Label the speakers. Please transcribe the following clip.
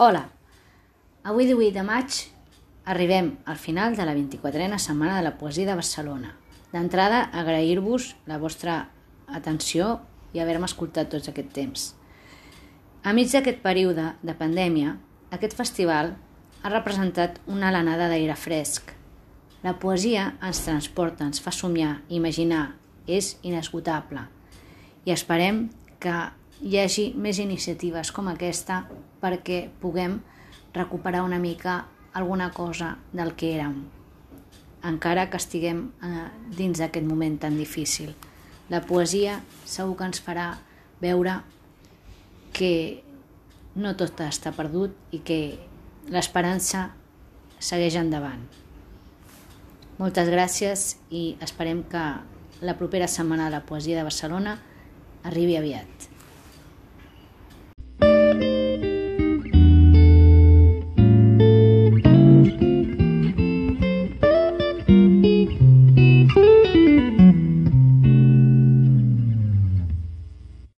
Speaker 1: Avui 18 de maig arribem al final de la 24a Setmana de la Poesia de Barcelona. D'entrada, agrair-vos la vostra atenció i haver-me escoltat tots aquest temps. A mig d'aquest període de pandèmia, aquest festival ha representat una alenada d'aire fresc. La poesia ens transporta, ens fa somiar, imaginar, és inesgotable. I esperem que hi hagi més iniciatives com aquesta perquè puguem recuperar una mica alguna cosa del que érem, encara que estiguem eh, dins d'aquest moment tan difícil. La poesia segur que ens farà veure que no tot està perdut i que l'esperança segueix endavant. Moltes gràcies i esperem que la propera setmana de la poesia de Barcelona arribi aviat.